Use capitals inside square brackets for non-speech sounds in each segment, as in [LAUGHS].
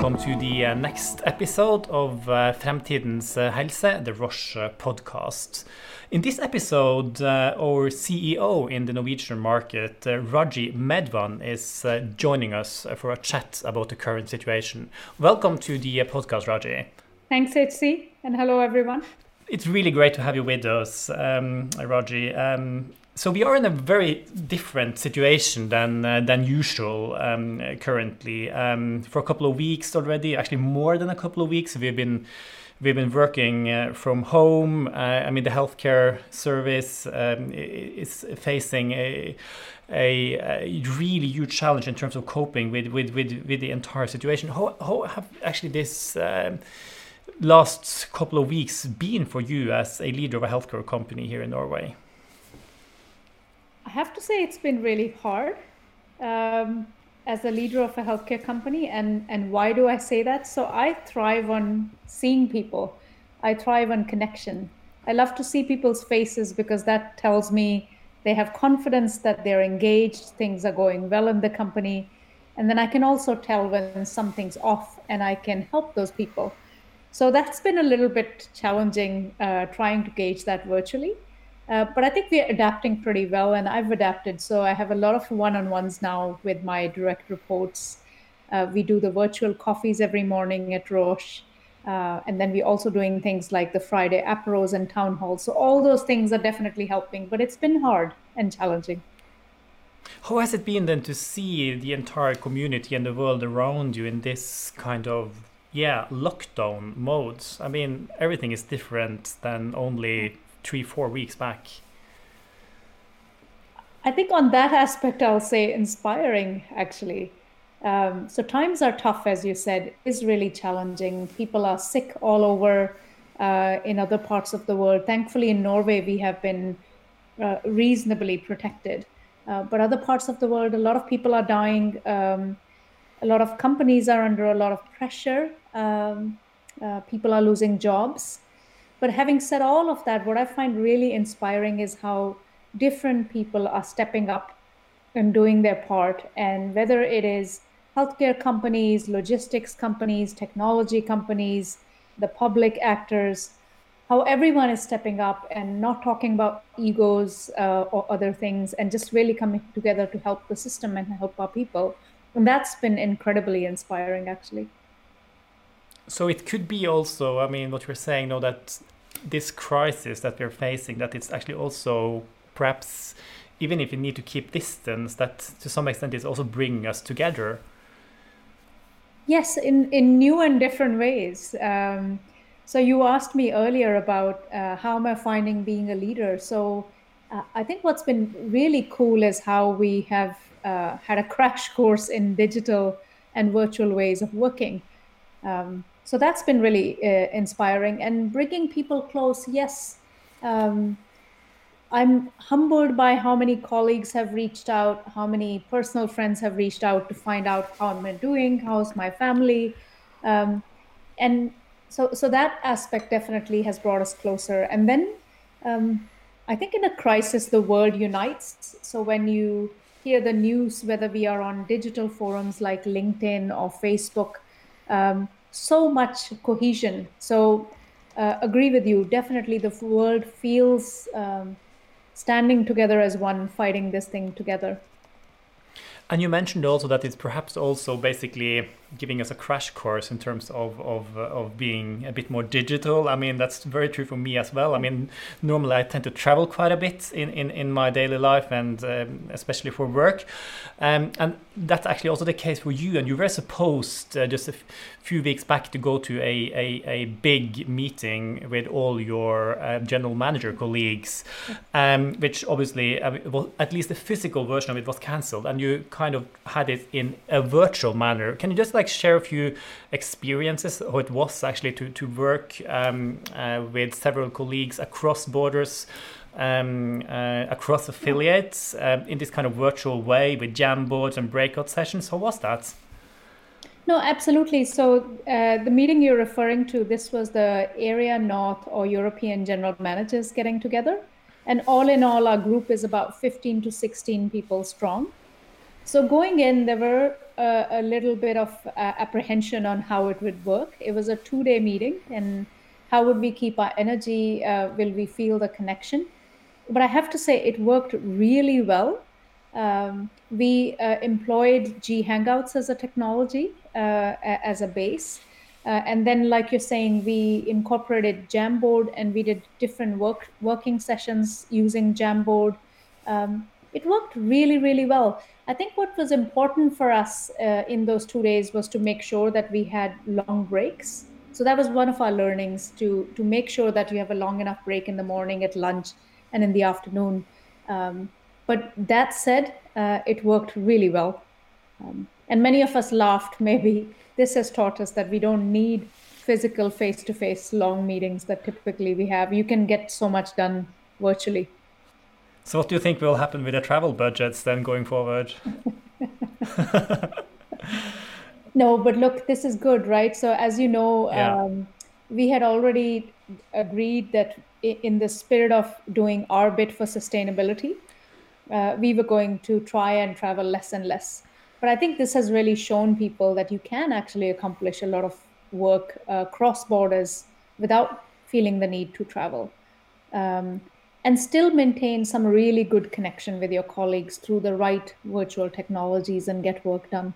welcome to the uh, next episode of uh, Fremtidens uh, helse, the Roche podcast. In this episode, uh, our CEO in the Norwegian market, uh, Raji Medvan, is uh, joining us for a chat about the current situation. Welcome to the uh, podcast, Raji. Thanks, HC, and hello, everyone. It's really great to have you with us, um, Raji. Um, so we are in a very different situation than uh, than usual um, currently. Um, for a couple of weeks already, actually more than a couple of weeks, we've been we've been working uh, from home. Uh, I mean, the healthcare service um, is facing a, a, a, really huge challenge in terms of coping with with with, with the entire situation. How how have actually this um, last couple of weeks been for you as a leader of a healthcare company here in Norway? I have to say it's been really hard um, as a leader of a healthcare company. And, and why do I say that? So I thrive on seeing people, I thrive on connection. I love to see people's faces because that tells me they have confidence that they're engaged, things are going well in the company. And then I can also tell when something's off and I can help those people. So that's been a little bit challenging uh, trying to gauge that virtually. Uh, but I think we're adapting pretty well, and I've adapted. So I have a lot of one on ones now with my direct reports. Uh, we do the virtual coffees every morning at Roche. Uh, and then we're also doing things like the Friday apéros and town halls. So all those things are definitely helping, but it's been hard and challenging. How has it been then to see the entire community and the world around you in this kind of yeah lockdown modes? I mean, everything is different than only three, four weeks back? I think on that aspect, I'll say inspiring actually. Um, so times are tough, as you said, is really challenging. People are sick all over uh, in other parts of the world. Thankfully, in Norway, we have been uh, reasonably protected. Uh, but other parts of the world, a lot of people are dying. Um, a lot of companies are under a lot of pressure. Um, uh, people are losing jobs. But having said all of that, what I find really inspiring is how different people are stepping up and doing their part. And whether it is healthcare companies, logistics companies, technology companies, the public actors, how everyone is stepping up and not talking about egos uh, or other things and just really coming together to help the system and help our people. And that's been incredibly inspiring, actually. So it could be also, I mean, what you're saying, though, that this crisis that we're facing, that it's actually also perhaps, even if we need to keep distance, that to some extent is also bringing us together. Yes, in, in new and different ways. Um, so you asked me earlier about uh, how am I finding being a leader. So uh, I think what's been really cool is how we have uh, had a crash course in digital and virtual ways of working. Um, so that's been really uh, inspiring and bringing people close. Yes, um, I'm humbled by how many colleagues have reached out, how many personal friends have reached out to find out how I'm doing, how's my family, um, and so so that aspect definitely has brought us closer. And then um, I think in a crisis, the world unites. So when you hear the news, whether we are on digital forums like LinkedIn or Facebook. Um, so much cohesion. So, uh, agree with you. Definitely, the world feels um, standing together as one, fighting this thing together. And you mentioned also that it's perhaps also basically giving us a crash course in terms of of, uh, of being a bit more digital. I mean, that's very true for me as well. I mean, normally I tend to travel quite a bit in, in, in my daily life and um, especially for work. Um, and that's actually also the case for you. And you were supposed uh, just a few weeks back to go to a, a, a big meeting with all your uh, general manager colleagues, um, which obviously, uh, well, at least the physical version of it was cancelled. And you kind of had it in a virtual manner. Can you just like share a few experiences how it was actually to to work um, uh, with several colleagues across borders? Um, uh, across affiliates uh, in this kind of virtual way with jam boards and breakout sessions. How was that? No, absolutely. So uh, the meeting you're referring to, this was the area north or European general managers getting together. And all in all, our group is about 15 to 16 people strong. So going in, there were a, a little bit of uh, apprehension on how it would work. It was a two day meeting, and how would we keep our energy? Uh, will we feel the connection? But I have to say, it worked really well. Um, we uh, employed G Hangouts as a technology, uh, as a base. Uh, and then, like you're saying, we incorporated Jamboard and we did different work working sessions using Jamboard. Um, it worked really, really well. I think what was important for us uh, in those two days was to make sure that we had long breaks. So that was one of our learnings to to make sure that you have a long enough break in the morning, at lunch, and in the afternoon. Um, but that said, uh, it worked really well. Um, and many of us laughed. [LAUGHS] Maybe this has taught us that we don't need physical face to face long meetings that typically we have. You can get so much done virtually. So, what do you think will happen with the travel budgets then going forward? [LAUGHS] no, but look, this is good, right? So, as you know, yeah. um, we had already agreed that in the spirit of doing our bit for sustainability, uh, we were going to try and travel less and less. But I think this has really shown people that you can actually accomplish a lot of work uh, cross borders without feeling the need to travel. Um, and still maintain some really good connection with your colleagues through the right virtual technologies and get work done.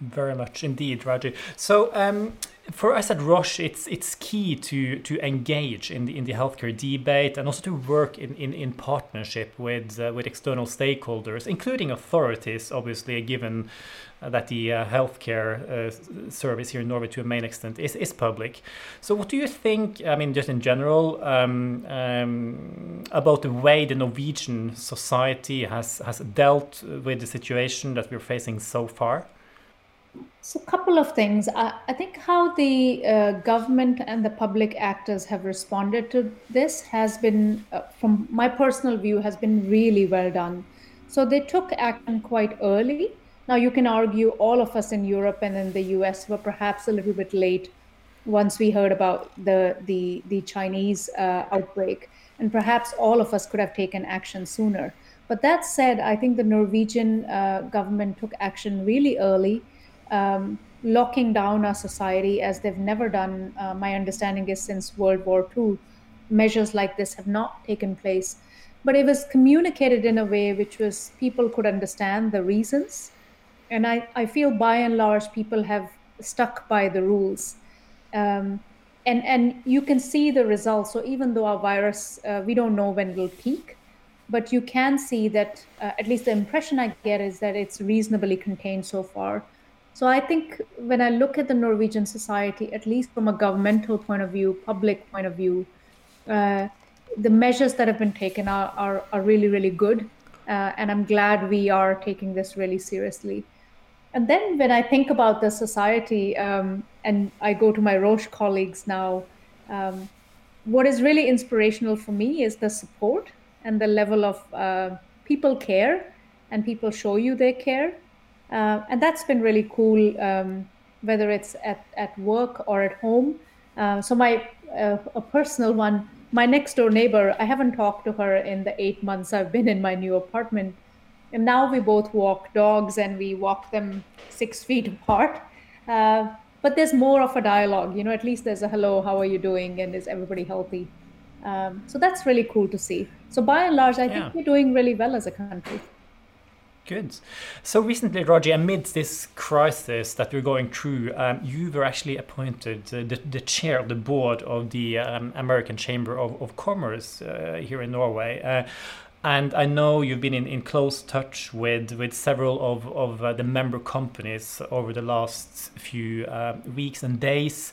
Very much indeed, Raji. So, um, for us at Roche, it's it's key to to engage in the in the healthcare debate and also to work in in, in partnership with uh, with external stakeholders, including authorities. Obviously, given uh, that the uh, healthcare uh, service here in Norway, to a main extent, is is public. So, what do you think? I mean, just in general, um, um, about the way the Norwegian society has has dealt with the situation that we're facing so far. So, a couple of things. I, I think how the uh, government and the public actors have responded to this has been, uh, from my personal view, has been really well done. So, they took action quite early. Now, you can argue all of us in Europe and in the US were perhaps a little bit late once we heard about the the the Chinese uh, outbreak, and perhaps all of us could have taken action sooner. But that said, I think the Norwegian uh, government took action really early um, locking down our society as they've never done. Uh, my understanding is since World War II, measures like this have not taken place. But it was communicated in a way which was people could understand the reasons. And I, I feel by and large people have stuck by the rules. Um, and, and you can see the results. So even though our virus, uh, we don't know when it will peak, but you can see that uh, at least the impression I get is that it's reasonably contained so far. So I think when I look at the Norwegian society, at least from a governmental point of view, public point of view, uh, the measures that have been taken are, are, are really, really good. Uh, and I'm glad we are taking this really seriously. And then when I think about the society, um, and I go to my Roche colleagues now, um, what is really inspirational for me is the support and the level of uh, people care and people show you they care uh, and that's been really cool, um, whether it's at, at work or at home. Uh, so my uh, a personal one, my next door neighbor, I haven't talked to her in the eight months I've been in my new apartment. And now we both walk dogs and we walk them six feet [LAUGHS] apart. Uh, but there's more of a dialogue, you know, at least there's a hello, how are you doing? And is everybody healthy? Um, so that's really cool to see. So by and large, I yeah. think we're doing really well as a country. Good. So recently, Raji, amidst this crisis that we're going through, um, you were actually appointed the, the, chair of the board of the um, American Chamber of, of Commerce uh, here in Norway. Uh, and I know you've been in, in close touch with, with several of, of uh, the member companies over the last few uh, weeks and days.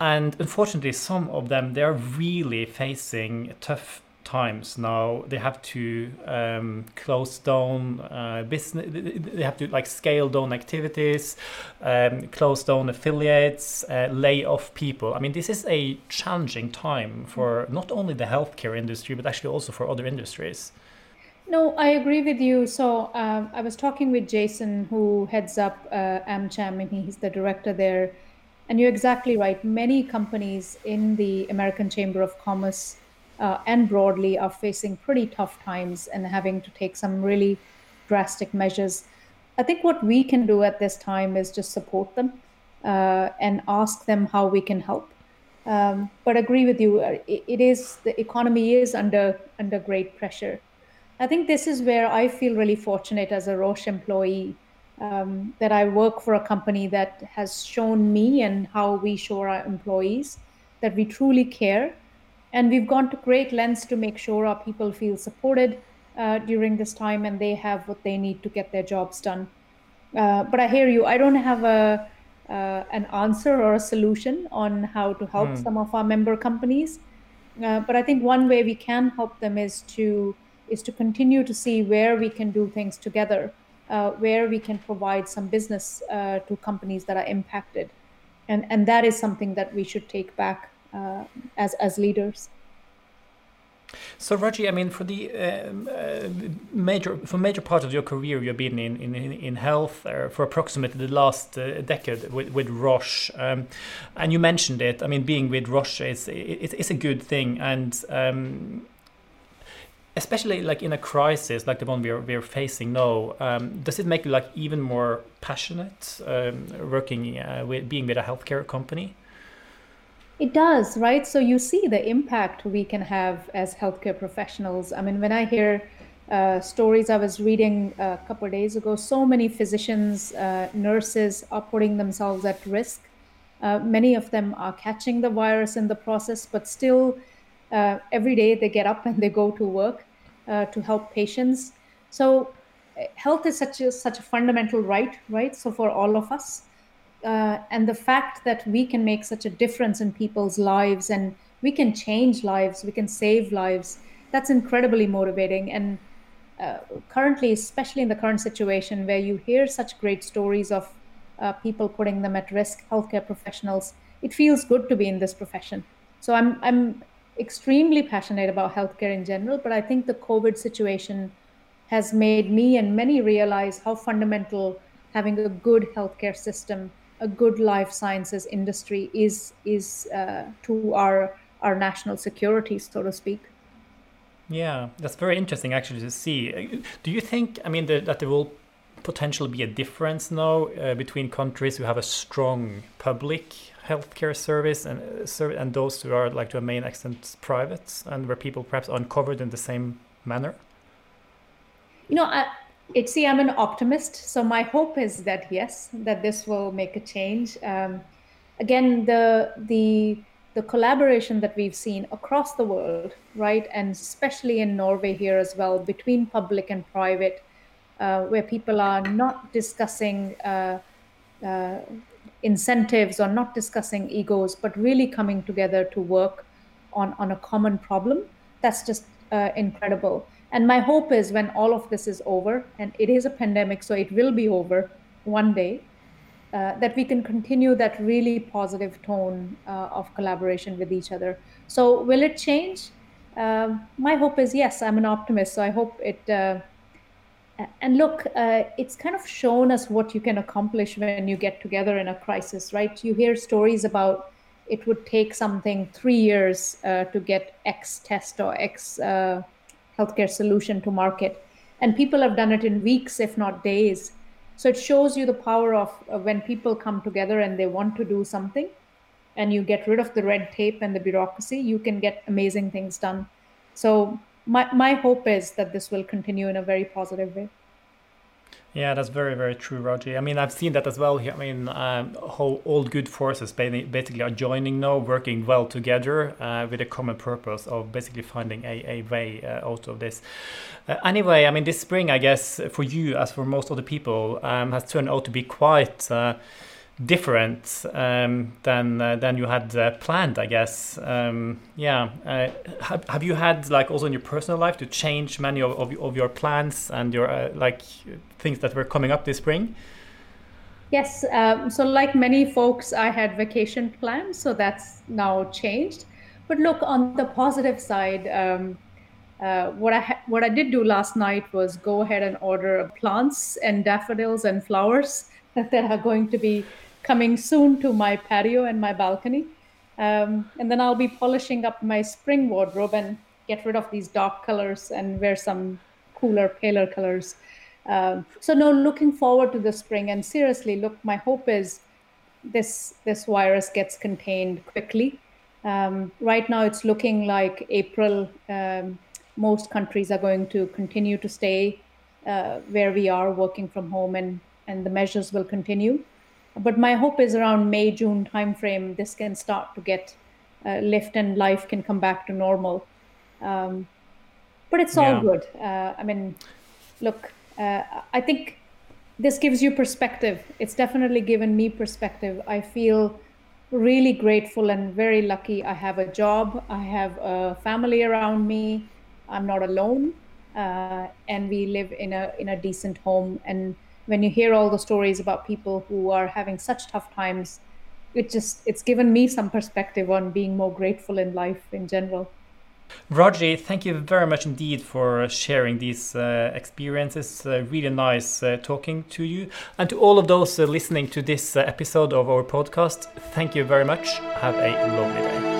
And unfortunately, some of them, they're really facing tough times. Now they have to um, close down uh, business they have to like scale down activities um, close down affiliates uh, lay off people. I mean this is a challenging time for not only the healthcare industry but actually also for other industries. No i agree with you. So um, i was talking with jason who heads up uh, amcham and he's the director there. And you're exactly right. Many companies in the american chamber of commerce uh, and broadly are facing pretty tough times and having to take some really drastic measures. I think what we can do at this time is just support them uh, and ask them how we can help. Um, but agree with you, uh, it, it is the economy is under under great pressure. I think this is where I feel really fortunate as a Roche employee um, that I work for a company that has shown me and how we show our employees that we truly care. And we've gone to great lengths to make sure our people feel supported uh, during this time and they have what they need to get their jobs done. Uh, but I hear you. I don't have a uh, an answer or a solution on how to help mm. some of our member companies. Uh, but I think one way we can help them is to is to continue to see where we can do things together, uh, where we can provide some business uh, to companies that are impacted, and and that is something that we should take back uh, as as leaders. So, Raji, I mean, for the um, uh, major for major part of your career, you've been in in, in health uh, for approximately the last uh, decade with, with Roche, um, and you mentioned it. I mean, being with Roche is it's, it's a good thing, and um, especially like in a crisis like the one we're we're facing now. Um, does it make you like even more passionate um, working uh, with being with a healthcare company? It does, right? So you see the impact we can have as healthcare professionals. I mean, when I hear uh, stories I was reading a couple days ago, so many physicians, uh, nurses are putting themselves at risk. Uh, many of them are catching the virus in the process, but still, uh, every day they get up [LAUGHS] and they go to work uh, to help patients. So, uh, health is such a such a fundamental right, right? So for all of us, uh, and the fact that we can make such a difference in people's lives and we can change lives, we can save lives, that's incredibly motivating. And uh, currently, especially in the current situation where you hear such great stories of uh, people putting them at risk, healthcare professionals, it feels good to be in this profession. So I'm I'm extremely passionate about healthcare in general, but I think the COVID situation has made me and many realize how fundamental having a good healthcare system a good life sciences industry is is uh, to our our national security, so to speak. Yeah, that's very interesting actually to see. Do you think, I mean, the, that there will potentially be a difference now uh, between countries who have a strong public healthcare service and uh, and those who are like to a main extent private and where people perhaps aren't covered in the same manner? You know, I, it's see i'm an optimist so my hope is that yes that this will make a change. Um, again the the the collaboration that we've seen across the world right and especially in norway here as well between public and private uh, where people are not discussing uh, uh, incentives or not discussing egos but really coming together to work on on a common problem that's just uh, incredible and my hope is when all of this is over, and it is a pandemic, so it will be over one day, uh, that we can continue that really positive tone uh, of collaboration with each other. So, will it change? Uh, my hope is yes, I'm an optimist. So, I hope it. Uh, and look, uh, it's kind of shown us what you can accomplish when you get together in a crisis, right? You hear stories about it would take something three years uh, to get X test or X healthcare solution to market. And people have done it in weeks, if not days. So it shows you the power of, when people come together and they want to do something and you get rid of the red tape and the bureaucracy, you can get amazing things done. So my, my hope is that this will continue in a very positive way. Yeah, that's very, very true, Raji. I mean, I've seen that as well here. I mean, um, all good forces basically are joining now, working well together uh, with a common purpose of basically finding a, a way uh, out of this. Uh, anyway, I mean, this spring, I guess, for you, as for most of the people, um, has turned out to be quite uh, different um, than uh, than you had uh, planned, I guess. Um, yeah, uh, have, have you had like also in your personal life to change many of, of, of your plans and your uh, like things that were coming up this spring? Yes. Um, so like many folks, I had vacation plans, so that's now changed. But look, on the positive side. Um, uh, what I what I did do last night was go ahead and order plants and daffodils and flowers [LAUGHS] that are going to be coming soon to my patio and my balcony. Um, and then I'll be polishing up my spring wardrobe and get rid of these dark colors and wear some cooler, paler colors. Um, so no, looking forward to the spring. And seriously, look, my hope is this this virus gets contained quickly. Um, right now, it's looking like April. Um, most countries are going to continue to stay uh, where we are, working from home, and and the measures will continue. But my hope is around May June timeframe, this can start to get uh, lift and life can come back to normal. Um, but it's all yeah. good. Uh, I mean, look, uh, I think this gives you perspective. It's definitely given me perspective. I feel really grateful and very lucky. I have a job, I have a family around me, I'm not alone, uh, and we live in a in a decent home. And when you hear all the stories about people who are having such tough times, it just it's given me some perspective on being more grateful in life in general. Raji, thank you very much indeed for sharing these uh, experiences. Uh, really nice uh, talking to you. And to all of those uh, listening to this uh, episode of our podcast, thank you very much. Have a lovely day.